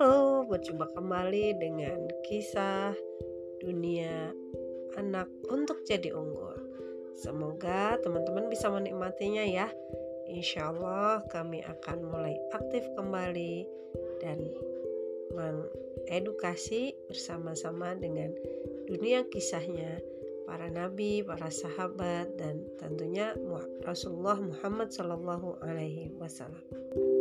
Gitu. Halo, berjumpa kembali dengan kisah dunia anak untuk jadi unggul. Semoga teman-teman bisa menikmatinya ya. Insya Allah kami akan mulai aktif kembali dan mengedukasi bersama-sama dengan dunia kisahnya para nabi, para sahabat dan tentunya Rasulullah Muhammad Shallallahu Alaihi Wasallam.